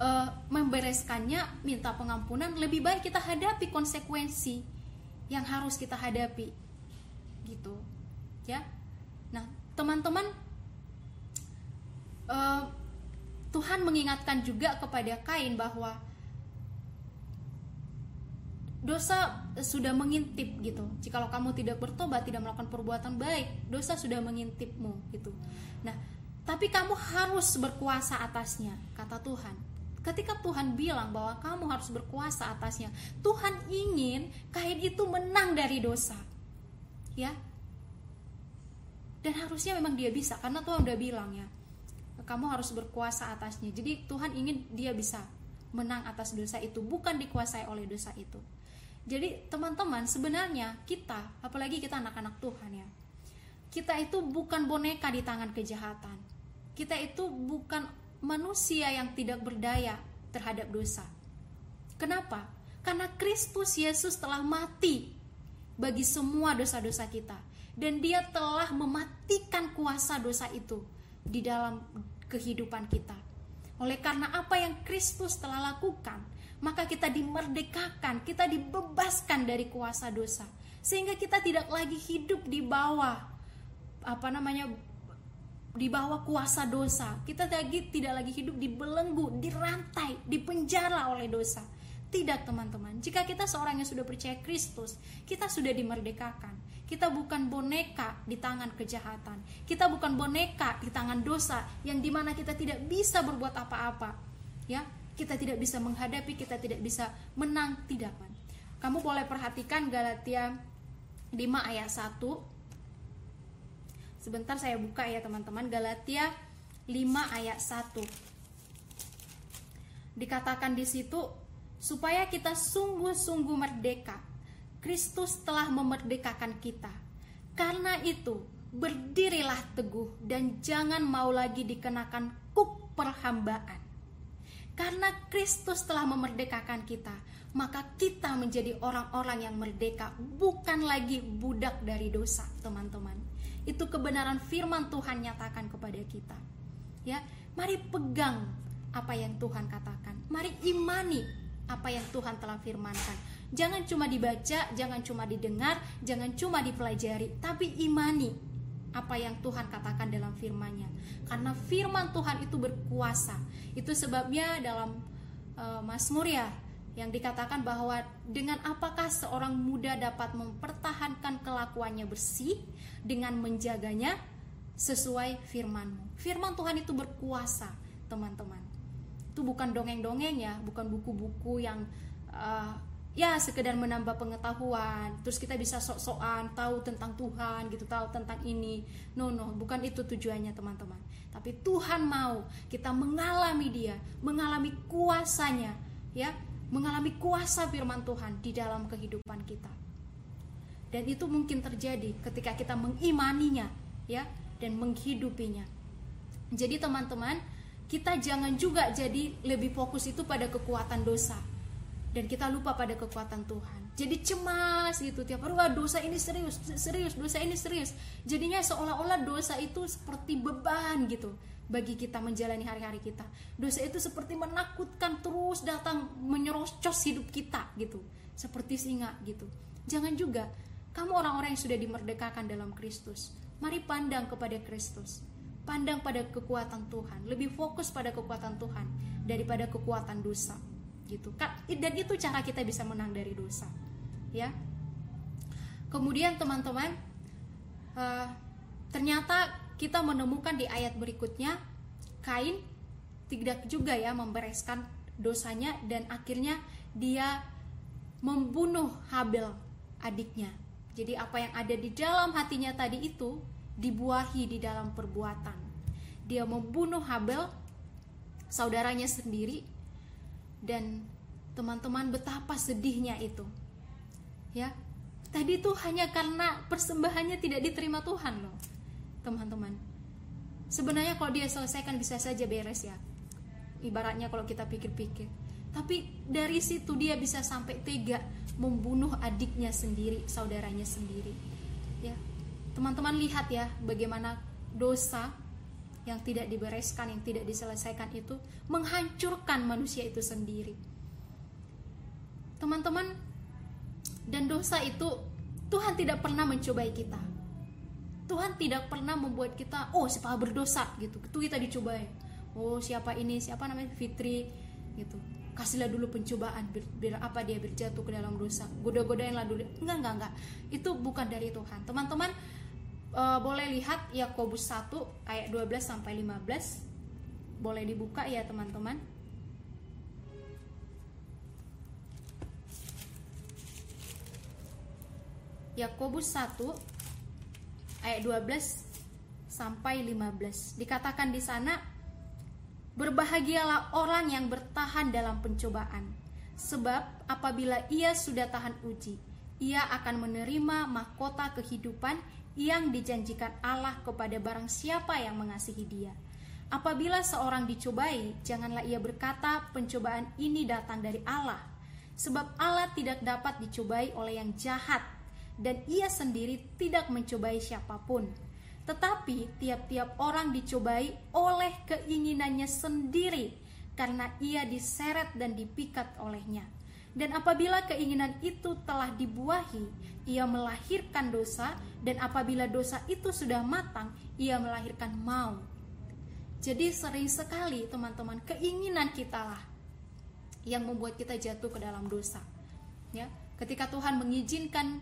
uh, membereskannya, minta pengampunan, lebih baik kita hadapi konsekuensi yang harus kita hadapi, gitu, ya. Nah, teman-teman, uh, Tuhan mengingatkan juga kepada Kain bahwa dosa sudah mengintip gitu. Jikalau kamu tidak bertobat, tidak melakukan perbuatan baik, dosa sudah mengintipmu gitu. Nah, tapi kamu harus berkuasa atasnya, kata Tuhan. Ketika Tuhan bilang bahwa kamu harus berkuasa atasnya, Tuhan ingin kain itu menang dari dosa. Ya. Dan harusnya memang dia bisa karena Tuhan udah bilang ya. Kamu harus berkuasa atasnya. Jadi Tuhan ingin dia bisa menang atas dosa itu, bukan dikuasai oleh dosa itu. Jadi teman-teman sebenarnya kita, apalagi kita anak-anak Tuhan ya, kita itu bukan boneka di tangan kejahatan. Kita itu bukan manusia yang tidak berdaya terhadap dosa. Kenapa? Karena Kristus Yesus telah mati bagi semua dosa-dosa kita dan dia telah mematikan kuasa dosa itu di dalam kehidupan kita. Oleh karena apa yang Kristus telah lakukan, maka kita dimerdekakan, kita dibebaskan dari kuasa dosa. Sehingga kita tidak lagi hidup di bawah apa namanya di bawah kuasa dosa. Kita lagi tidak lagi hidup dibelenggu, dirantai, dipenjara oleh dosa. Tidak teman-teman, jika kita seorang yang sudah percaya Kristus, kita sudah dimerdekakan. Kita bukan boneka di tangan kejahatan. Kita bukan boneka di tangan dosa yang di mana kita tidak bisa berbuat apa-apa. Ya, kita tidak bisa menghadapi, kita tidak bisa menang, tidak. Kamu boleh perhatikan Galatia 5 ayat 1. Sebentar saya buka ya teman-teman, Galatia 5 ayat 1. Dikatakan di situ supaya kita sungguh-sungguh merdeka. Kristus telah memerdekakan kita. Karena itu, berdirilah teguh dan jangan mau lagi dikenakan kuk perhambaan karena Kristus telah memerdekakan kita, maka kita menjadi orang-orang yang merdeka, bukan lagi budak dari dosa, teman-teman. Itu kebenaran firman Tuhan nyatakan kepada kita. Ya, mari pegang apa yang Tuhan katakan. Mari imani apa yang Tuhan telah firmankan. Jangan cuma dibaca, jangan cuma didengar, jangan cuma dipelajari, tapi imani apa yang Tuhan katakan dalam firman-Nya. Karena firman Tuhan itu berkuasa. Itu sebabnya dalam uh, Mazmur ya yang dikatakan bahwa dengan apakah seorang muda dapat mempertahankan kelakuannya bersih dengan menjaganya sesuai firman-Mu. Firman Tuhan itu berkuasa, teman-teman. Itu bukan dongeng-dongeng ya, bukan buku-buku yang uh, ya sekedar menambah pengetahuan. Terus kita bisa sok-sokan tahu tentang Tuhan gitu tahu tentang ini. No no bukan itu tujuannya teman-teman. Tapi Tuhan mau kita mengalami dia mengalami kuasanya ya. Mengalami kuasa firman Tuhan di dalam kehidupan kita. Dan itu mungkin terjadi ketika kita mengimaninya ya dan menghidupinya. Jadi teman-teman kita jangan juga jadi lebih fokus itu pada kekuatan dosa dan kita lupa pada kekuatan Tuhan. Jadi cemas gitu tiap hari wah dosa ini serius serius dosa ini serius. Jadinya seolah-olah dosa itu seperti beban gitu bagi kita menjalani hari-hari kita. Dosa itu seperti menakutkan terus datang menyerocos hidup kita gitu. Seperti singa gitu. Jangan juga kamu orang-orang yang sudah dimerdekakan dalam Kristus mari pandang kepada Kristus. Pandang pada kekuatan Tuhan, lebih fokus pada kekuatan Tuhan daripada kekuatan dosa. Gitu. Dan itu cara kita bisa menang dari dosa. Ya. Kemudian teman-teman, uh, ternyata kita menemukan di ayat berikutnya Kain tidak juga ya membereskan dosanya dan akhirnya dia membunuh Habel adiknya. Jadi apa yang ada di dalam hatinya tadi itu dibuahi di dalam perbuatan. Dia membunuh Habel, saudaranya sendiri, dan teman-teman betapa sedihnya itu. Ya, tadi itu hanya karena persembahannya tidak diterima Tuhan loh, teman-teman. Sebenarnya kalau dia selesaikan bisa saja beres ya. Ibaratnya kalau kita pikir-pikir. Tapi dari situ dia bisa sampai tega membunuh adiknya sendiri, saudaranya sendiri. Ya, teman-teman lihat ya bagaimana dosa yang tidak dibereskan, yang tidak diselesaikan itu menghancurkan manusia itu sendiri. Teman-teman, dan dosa itu Tuhan tidak pernah mencobai kita. Tuhan tidak pernah membuat kita, oh siapa berdosa gitu. Itu kita dicobai. Oh siapa ini, siapa namanya Fitri gitu. Kasihlah dulu pencobaan biar, biar apa dia berjatuh ke dalam dosa. Goda-godainlah dulu. Enggak, enggak, enggak. Itu bukan dari Tuhan. Teman-teman, uh, boleh lihat Yakobus 1 ayat 12 sampai 15. Boleh dibuka ya, teman-teman. Yakobus 1 ayat 12 sampai 15. Dikatakan di sana, berbahagialah orang yang bertahan dalam pencobaan, sebab apabila ia sudah tahan uji, ia akan menerima mahkota kehidupan yang dijanjikan Allah kepada barang siapa yang mengasihi Dia. Apabila seorang dicobai, janganlah ia berkata, "Pencobaan ini datang dari Allah," sebab Allah tidak dapat dicobai oleh yang jahat, dan Ia sendiri tidak mencobai siapa pun. Tetapi tiap-tiap orang dicobai oleh keinginannya sendiri, karena ia diseret dan dipikat olehnya. Dan apabila keinginan itu telah dibuahi, ia melahirkan dosa, dan apabila dosa itu sudah matang, ia melahirkan maut. Jadi sering sekali teman-teman keinginan kita lah yang membuat kita jatuh ke dalam dosa. Ya, ketika Tuhan mengizinkan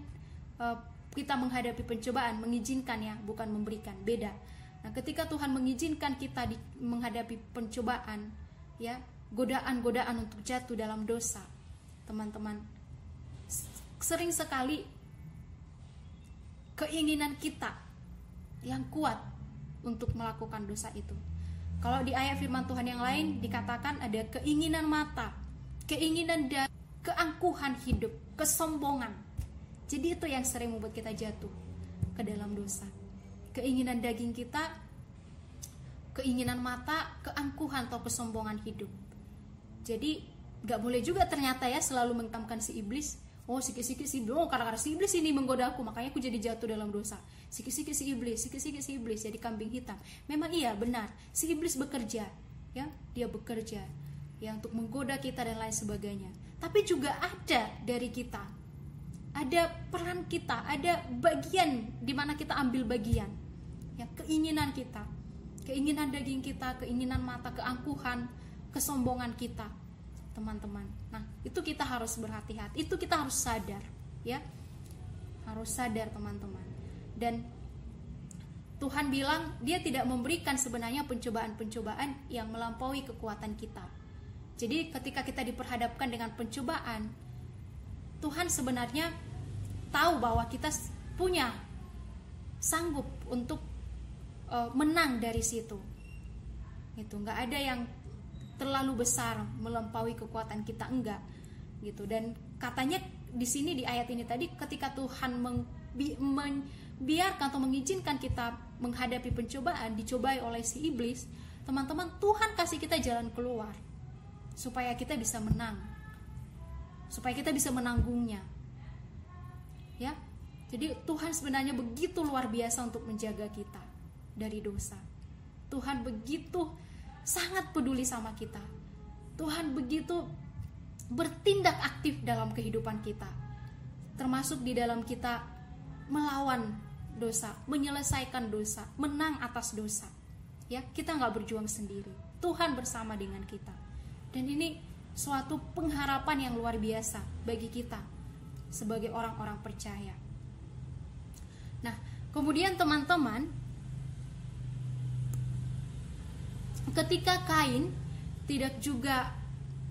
uh, kita menghadapi pencobaan, mengizinkan ya, bukan memberikan, beda. Nah, ketika Tuhan mengizinkan kita di, menghadapi pencobaan, ya, godaan-godaan untuk jatuh dalam dosa, teman-teman sering sekali keinginan kita yang kuat untuk melakukan dosa itu. Kalau di ayat firman Tuhan yang lain dikatakan ada keinginan mata, keinginan dan keangkuhan hidup, kesombongan. Jadi itu yang sering membuat kita jatuh ke dalam dosa. Keinginan daging kita, keinginan mata, keangkuhan atau kesombongan hidup. Jadi nggak boleh juga ternyata ya selalu mengtamkan si iblis. Oh sikit-sikit si iblis. Oh karena si iblis ini menggoda aku. Makanya aku jadi jatuh dalam dosa. Sikit-sikit si iblis sikit-sikit si iblis. Jadi kambing hitam. Memang iya benar. Si iblis bekerja ya. Dia bekerja ya untuk menggoda kita dan lain sebagainya. Tapi juga ada dari kita. Ada peran kita. Ada bagian di mana kita ambil bagian. Ya keinginan kita. Keinginan daging kita keinginan mata keangkuhan kesombongan kita teman-teman. Nah, itu kita harus berhati-hati, itu kita harus sadar, ya. Harus sadar, teman-teman. Dan Tuhan bilang dia tidak memberikan sebenarnya pencobaan-pencobaan yang melampaui kekuatan kita. Jadi ketika kita diperhadapkan dengan pencobaan, Tuhan sebenarnya tahu bahwa kita punya sanggup untuk uh, menang dari situ. Itu nggak ada yang terlalu besar melampaui kekuatan kita enggak gitu. Dan katanya di sini di ayat ini tadi ketika Tuhan membiarkan atau mengizinkan kita menghadapi pencobaan dicobai oleh si iblis teman-teman Tuhan kasih kita jalan keluar supaya kita bisa menang. Supaya kita bisa menanggungnya. Ya jadi Tuhan sebenarnya begitu luar biasa untuk menjaga kita dari dosa. Tuhan begitu sangat peduli sama kita. Tuhan begitu bertindak aktif dalam kehidupan kita termasuk di dalam kita melawan dosa menyelesaikan dosa menang atas dosa. Ya kita nggak berjuang sendiri. Tuhan bersama dengan kita. Dan ini suatu pengharapan yang luar biasa bagi kita sebagai orang-orang percaya. Nah, kemudian teman-teman, ketika Kain tidak juga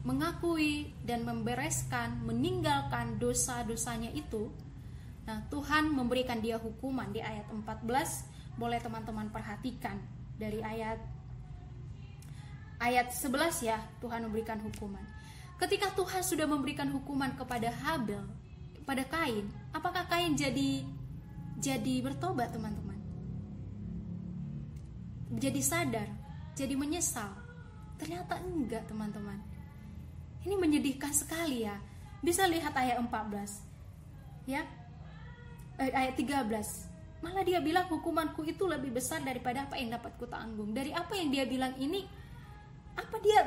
mengakui dan membereskan, meninggalkan dosa-dosanya itu, nah Tuhan memberikan dia hukuman di ayat 14. Boleh teman-teman perhatikan dari ayat ayat 11 ya, Tuhan memberikan hukuman. Ketika Tuhan sudah memberikan hukuman kepada Habel, pada Kain, apakah Kain jadi jadi bertobat, teman-teman? Jadi sadar, jadi menyesal? Ternyata enggak, teman-teman. Ini menyedihkan sekali ya. Bisa lihat ayat 14. Ya. Eh, ayat 13. Malah dia bilang hukumanku itu lebih besar daripada apa yang dapat kutanggung. Dari apa yang dia bilang ini apa dia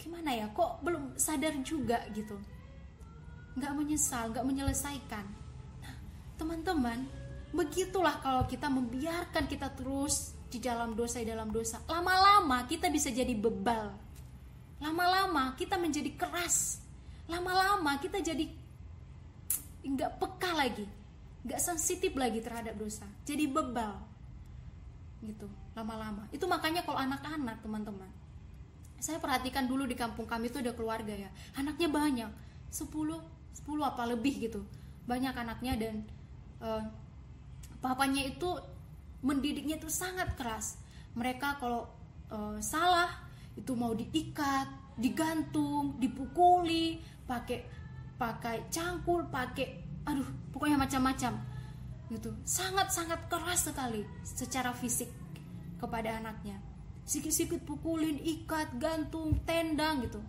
gimana ya kok belum sadar juga gitu nggak menyesal nggak menyelesaikan nah teman-teman begitulah kalau kita membiarkan kita terus di dalam dosa di dalam dosa. Lama-lama kita bisa jadi bebal. Lama-lama kita menjadi keras. Lama-lama kita jadi nggak peka lagi. Nggak sensitif lagi terhadap dosa. Jadi bebal. Gitu. Lama-lama. Itu makanya kalau anak-anak teman-teman. Saya perhatikan dulu di kampung kami itu ada keluarga ya. Anaknya banyak. 10 10 apa lebih gitu. Banyak anaknya dan uh, papanya itu mendidiknya itu sangat keras. Mereka kalau uh, salah itu mau diikat digantung dipukuli pakai pakai cangkul pakai aduh pokoknya macam-macam. Gitu. Sangat sangat keras sekali secara fisik kepada anaknya. Sikit-sikit pukulin ikat gantung tendang gitu.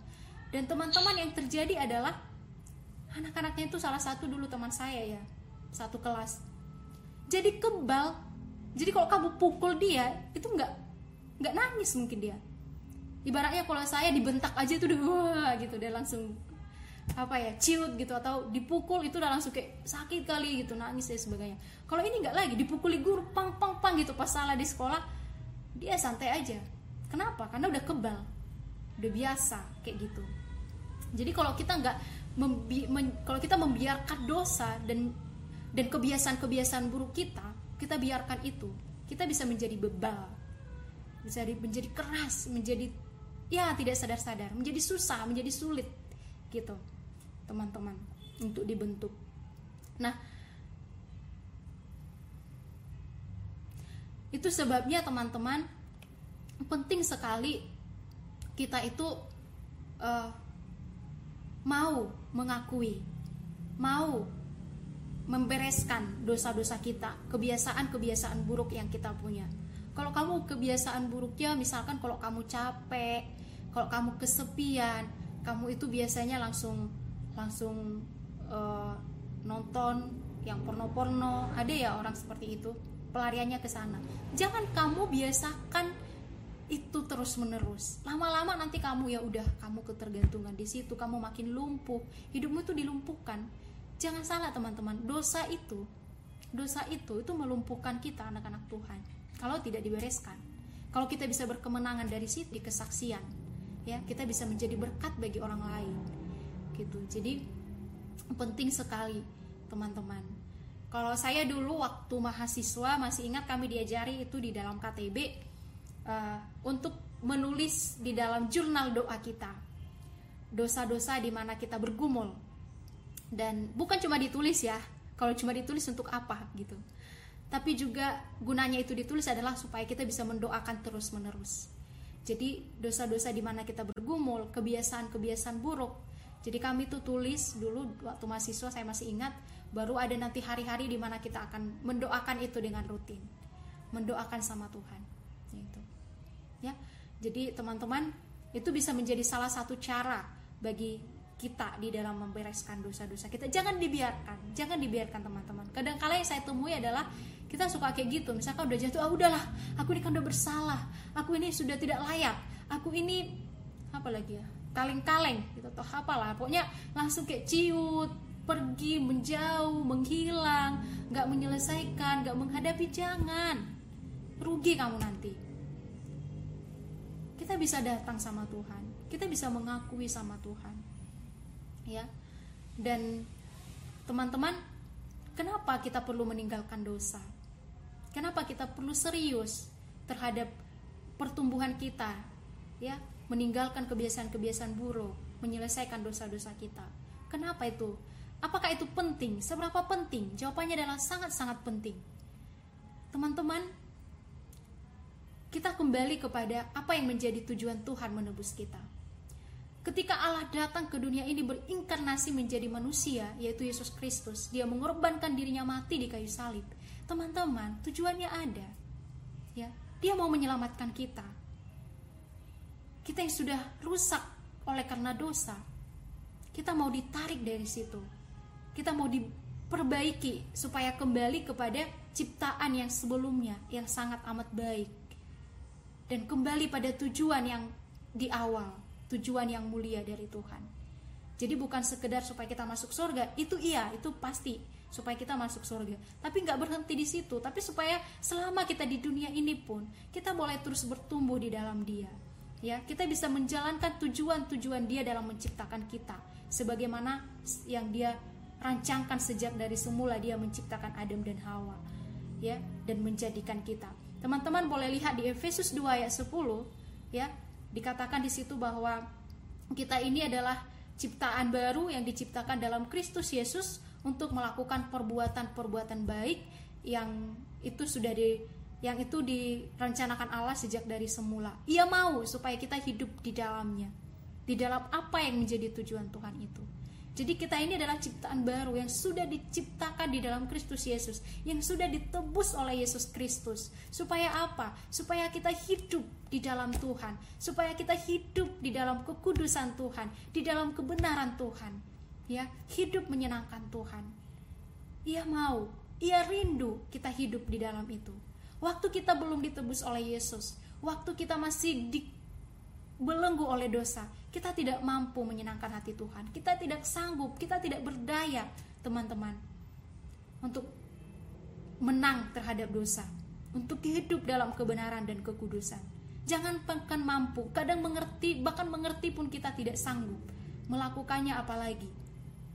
Dan teman-teman yang terjadi adalah anak-anaknya itu salah satu dulu teman saya ya satu kelas. Jadi kebal jadi kalau kamu pukul dia itu nggak nggak nangis mungkin dia. Ibaratnya kalau saya dibentak aja itu udah wah gitu. Dia langsung apa ya ciut gitu atau dipukul itu udah langsung kayak sakit kali gitu nangis dan sebagainya. Kalau ini nggak lagi dipukuli guru pang pang pang gitu. Pas salah di sekolah dia santai aja. Kenapa? Karena udah kebal. Udah biasa kayak gitu. Jadi kalau kita nggak kalau kita membiarkan dosa dan dan kebiasaan-kebiasaan buruk kita kita biarkan itu kita bisa menjadi bebal bisa menjadi keras menjadi ya tidak sadar-sadar menjadi susah menjadi sulit gitu teman-teman untuk dibentuk. Nah itu sebabnya teman-teman penting sekali kita itu uh, mau mengakui mau membereskan dosa-dosa kita kebiasaan-kebiasaan buruk yang kita punya kalau kamu kebiasaan buruknya misalkan kalau kamu capek kalau kamu kesepian kamu itu biasanya langsung langsung uh, nonton yang porno-porno ada ya orang seperti itu pelariannya ke sana. Jangan kamu biasakan itu terus menerus. Lama-lama nanti kamu ya udah kamu ketergantungan di situ, kamu makin lumpuh, hidupmu itu dilumpuhkan. Jangan salah teman-teman, dosa itu, dosa itu itu melumpuhkan kita anak-anak Tuhan. Kalau tidak dibereskan, kalau kita bisa berkemenangan dari situ di kesaksian, ya kita bisa menjadi berkat bagi orang lain, gitu. Jadi penting sekali teman-teman. Kalau saya dulu waktu mahasiswa masih ingat kami diajari itu di dalam KTB uh, eh, untuk menulis di dalam jurnal doa kita. Dosa-dosa di mana kita bergumul dan bukan cuma ditulis ya kalau cuma ditulis untuk apa gitu. Tapi juga gunanya itu ditulis adalah supaya kita bisa mendoakan terus menerus. Jadi dosa-dosa di mana kita bergumul kebiasaan-kebiasaan buruk jadi kami tuh tulis dulu waktu mahasiswa saya masih ingat baru ada nanti hari-hari di mana kita akan mendoakan itu dengan rutin. Mendoakan sama Tuhan gitu. Ya Jadi teman-teman itu bisa menjadi salah satu cara bagi kita di dalam membereskan dosa-dosa kita. Jangan dibiarkan, jangan dibiarkan teman-teman. Kadang-kala yang saya temui adalah kita suka kayak gitu. Misalkan udah jatuh, ah udahlah, aku ini kan udah bersalah, aku ini sudah tidak layak, aku ini apa lagi ya, kaleng-kaleng gitu atau apalah. Pokoknya langsung kayak ciut, pergi, menjauh, menghilang, nggak menyelesaikan, nggak menghadapi, jangan. Rugi kamu nanti kita bisa datang sama Tuhan kita bisa mengakui sama Tuhan ya. Dan teman-teman kenapa kita perlu meninggalkan dosa? Kenapa kita perlu serius terhadap pertumbuhan kita? Ya meninggalkan kebiasaan-kebiasaan buruk menyelesaikan dosa-dosa kita. Kenapa itu? Apakah itu penting? Seberapa penting? Jawabannya adalah sangat-sangat penting. Teman-teman kita kembali kepada apa yang menjadi tujuan Tuhan menebus kita. Ketika Allah datang ke dunia ini berinkarnasi menjadi manusia, yaitu Yesus Kristus, Dia mengorbankan dirinya mati di kayu salib. Teman-teman, tujuannya ada. Ya, Dia mau menyelamatkan kita. Kita yang sudah rusak oleh karena dosa, kita mau ditarik dari situ. Kita mau diperbaiki supaya kembali kepada ciptaan yang sebelumnya yang sangat amat baik dan kembali pada tujuan yang di awal, tujuan yang mulia dari Tuhan. Jadi bukan sekedar supaya kita masuk surga, itu iya, itu pasti supaya kita masuk surga. Tapi nggak berhenti di situ, tapi supaya selama kita di dunia ini pun kita boleh terus bertumbuh di dalam Dia. Ya, kita bisa menjalankan tujuan-tujuan Dia dalam menciptakan kita, sebagaimana yang Dia rancangkan sejak dari semula Dia menciptakan Adam dan Hawa, ya, dan menjadikan kita. Teman-teman boleh lihat di Efesus 2 ayat 10 ya, dikatakan di situ bahwa kita ini adalah ciptaan baru yang diciptakan dalam Kristus Yesus untuk melakukan perbuatan-perbuatan baik yang itu sudah di yang itu direncanakan Allah sejak dari semula. Ia mau supaya kita hidup di dalamnya. Di dalam apa yang menjadi tujuan Tuhan itu. Jadi kita ini adalah ciptaan baru yang sudah diciptakan di dalam Kristus Yesus, yang sudah ditebus oleh Yesus Kristus. Supaya apa? Supaya kita hidup di dalam Tuhan, supaya kita hidup di dalam kekudusan Tuhan, di dalam kebenaran Tuhan. Ya, hidup menyenangkan Tuhan. Ia mau, ia rindu kita hidup di dalam itu. Waktu kita belum ditebus oleh Yesus, waktu kita masih dibelenggu oleh dosa, kita tidak mampu menyenangkan hati Tuhan. Kita tidak sanggup, kita tidak berdaya, teman-teman, untuk menang terhadap dosa, untuk hidup dalam kebenaran dan kekudusan. Jangan bahkan mampu, kadang mengerti, bahkan mengerti pun kita tidak sanggup melakukannya apalagi.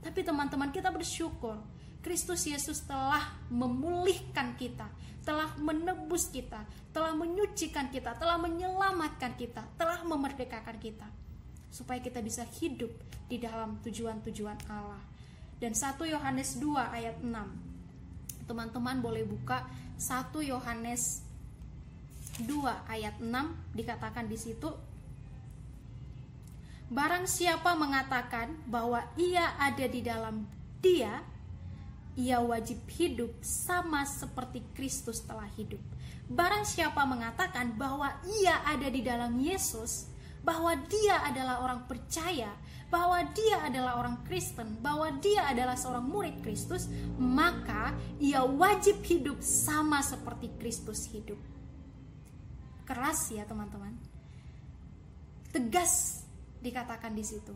Tapi teman-teman, kita bersyukur Kristus Yesus telah memulihkan kita, telah menebus kita, telah menyucikan kita, telah menyelamatkan kita, telah memerdekakan kita supaya kita bisa hidup di dalam tujuan-tujuan Allah. Dan 1 Yohanes 2 ayat 6. Teman-teman boleh buka 1 Yohanes 2 ayat 6 dikatakan di situ Barang siapa mengatakan bahwa ia ada di dalam dia, ia wajib hidup sama seperti Kristus telah hidup. Barang siapa mengatakan bahwa ia ada di dalam Yesus, bahwa dia adalah orang percaya, bahwa dia adalah orang Kristen, bahwa dia adalah seorang murid Kristus, maka ia wajib hidup sama seperti Kristus hidup. Keras ya teman-teman. Tegas dikatakan di situ.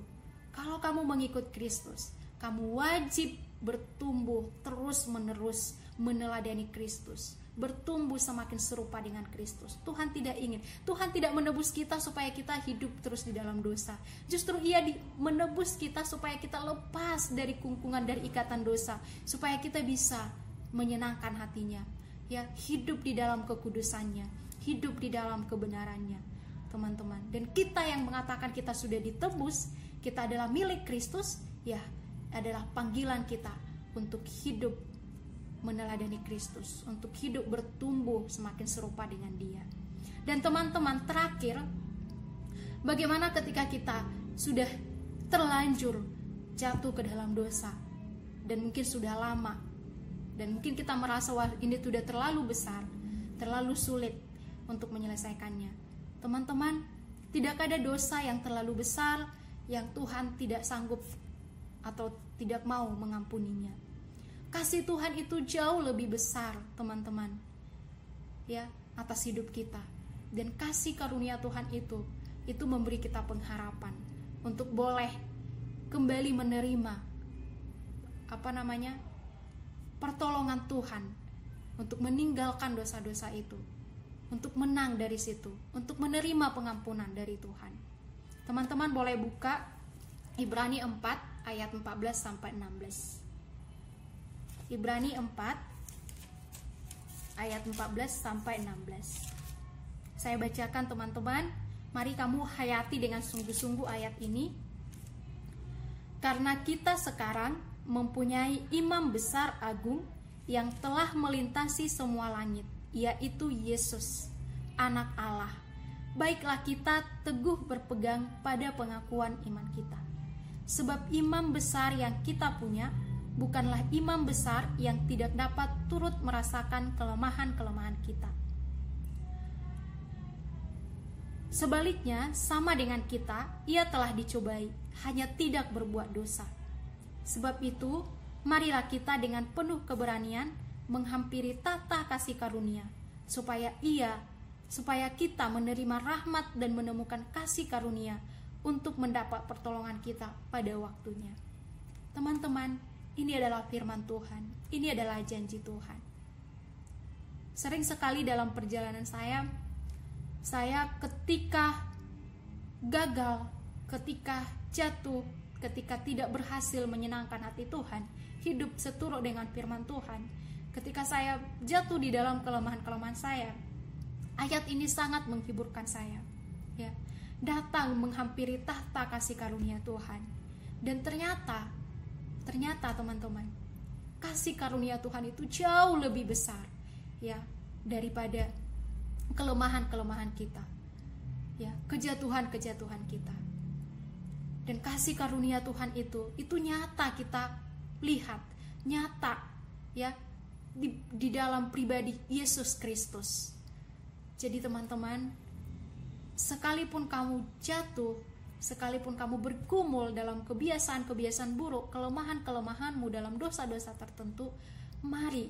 Kalau kamu mengikut Kristus, kamu wajib bertumbuh terus-menerus meneladani Kristus bertumbuh semakin serupa dengan Kristus. Tuhan tidak ingin, Tuhan tidak menebus kita supaya kita hidup terus di dalam dosa. Justru Ia menebus kita supaya kita lepas dari kungkungan dari ikatan dosa, supaya kita bisa menyenangkan hatinya. Ya, hidup di dalam kekudusannya, hidup di dalam kebenarannya, teman-teman. Dan kita yang mengatakan kita sudah ditebus, kita adalah milik Kristus, ya, adalah panggilan kita untuk hidup meneladani Kristus, untuk hidup bertumbuh semakin serupa dengan Dia. Dan teman-teman, terakhir, bagaimana ketika kita sudah terlanjur jatuh ke dalam dosa dan mungkin sudah lama dan mungkin kita merasa wah ini sudah terlalu besar, terlalu sulit untuk menyelesaikannya. Teman-teman, Tidak ada dosa yang terlalu besar yang Tuhan tidak sanggup atau tidak mau mengampuninya. Kasih Tuhan itu jauh lebih besar, teman-teman. Ya, atas hidup kita. Dan kasih karunia Tuhan itu itu memberi kita pengharapan untuk boleh kembali menerima apa namanya? pertolongan Tuhan untuk meninggalkan dosa-dosa itu untuk menang dari situ, untuk menerima pengampunan dari Tuhan. Teman-teman boleh buka Ibrani 4 ayat 14 sampai 16. Ibrani 4 ayat 14 sampai 16. Saya bacakan teman-teman, mari kamu hayati dengan sungguh-sungguh ayat ini. Karena kita sekarang mempunyai imam besar agung yang telah melintasi semua langit yaitu Yesus, Anak Allah. Baiklah kita teguh berpegang pada pengakuan iman kita. Sebab imam besar yang kita punya bukanlah imam besar yang tidak dapat turut merasakan kelemahan-kelemahan kita. Sebaliknya, sama dengan kita, ia telah dicobai, hanya tidak berbuat dosa. Sebab itu, marilah kita dengan penuh keberanian menghampiri tata kasih karunia supaya ia supaya kita menerima rahmat dan menemukan kasih karunia untuk mendapat pertolongan kita pada waktunya. Teman-teman, ini adalah firman Tuhan. Ini adalah janji Tuhan. Sering sekali dalam perjalanan saya saya ketika gagal, ketika jatuh, ketika tidak berhasil menyenangkan hati Tuhan, hidup seturut dengan firman Tuhan, ketika saya jatuh di dalam kelemahan-kelemahan saya ayat ini sangat menghiburkan saya ya datang menghampiri tahta kasih karunia Tuhan dan ternyata ternyata teman-teman kasih karunia Tuhan itu jauh lebih besar ya daripada kelemahan-kelemahan kita ya kejatuhan-kejatuhan kita dan kasih karunia Tuhan itu itu nyata kita lihat nyata ya di, di dalam pribadi Yesus Kristus. Jadi teman-teman, sekalipun kamu jatuh, sekalipun kamu bergumul dalam kebiasaan-kebiasaan buruk, kelemahan-kelemahanmu dalam dosa-dosa tertentu, mari,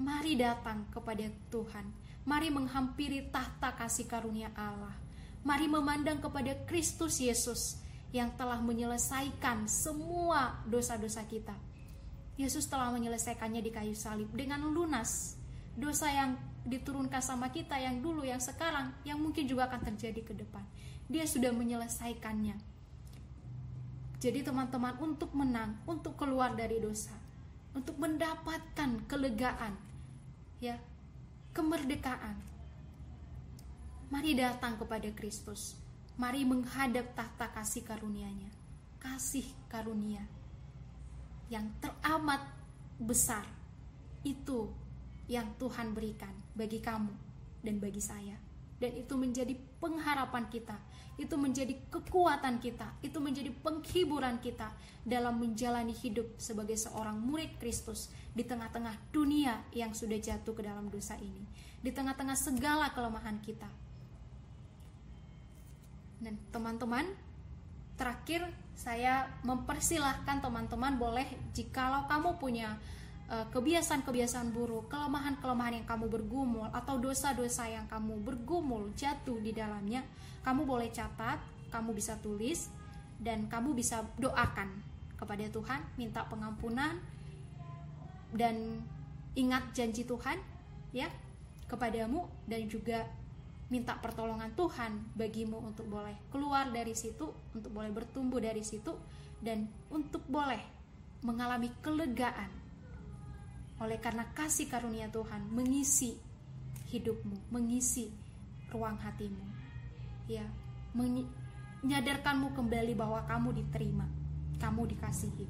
mari datang kepada Tuhan. Mari menghampiri tahta kasih karunia Allah. Mari memandang kepada Kristus Yesus yang telah menyelesaikan semua dosa-dosa kita Yesus telah menyelesaikannya di kayu salib dengan lunas. Dosa yang diturunkan sama kita yang dulu, yang sekarang, yang mungkin juga akan terjadi ke depan. Dia sudah menyelesaikannya. Jadi teman-teman untuk menang, untuk keluar dari dosa, untuk mendapatkan kelegaan, ya, kemerdekaan. Mari datang kepada Kristus. Mari menghadap tahta kasih karunia-Nya. Kasih karunia yang teramat besar itu yang Tuhan berikan bagi kamu dan bagi saya. Dan itu menjadi pengharapan kita itu menjadi kekuatan kita itu menjadi penghiburan kita dalam menjalani hidup sebagai seorang murid Kristus di tengah-tengah dunia yang sudah jatuh ke dalam dosa ini di tengah-tengah segala kelemahan kita. Dan teman-teman terakhir saya mempersilahkan teman-teman boleh jikalau kamu punya kebiasaan-kebiasaan buruk, kelemahan-kelemahan yang kamu bergumul atau dosa-dosa yang kamu bergumul jatuh di dalamnya, kamu boleh catat, kamu bisa tulis dan kamu bisa doakan kepada Tuhan, minta pengampunan dan ingat janji Tuhan ya kepadamu dan juga minta pertolongan Tuhan bagimu untuk boleh keluar dari situ, untuk boleh bertumbuh dari situ, dan untuk boleh mengalami kelegaan oleh karena kasih karunia Tuhan mengisi hidupmu, mengisi ruang hatimu, ya, menyadarkanmu kembali bahwa kamu diterima, kamu dikasihi,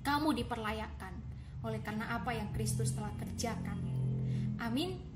kamu diperlayakkan oleh karena apa yang Kristus telah kerjakan. Amin.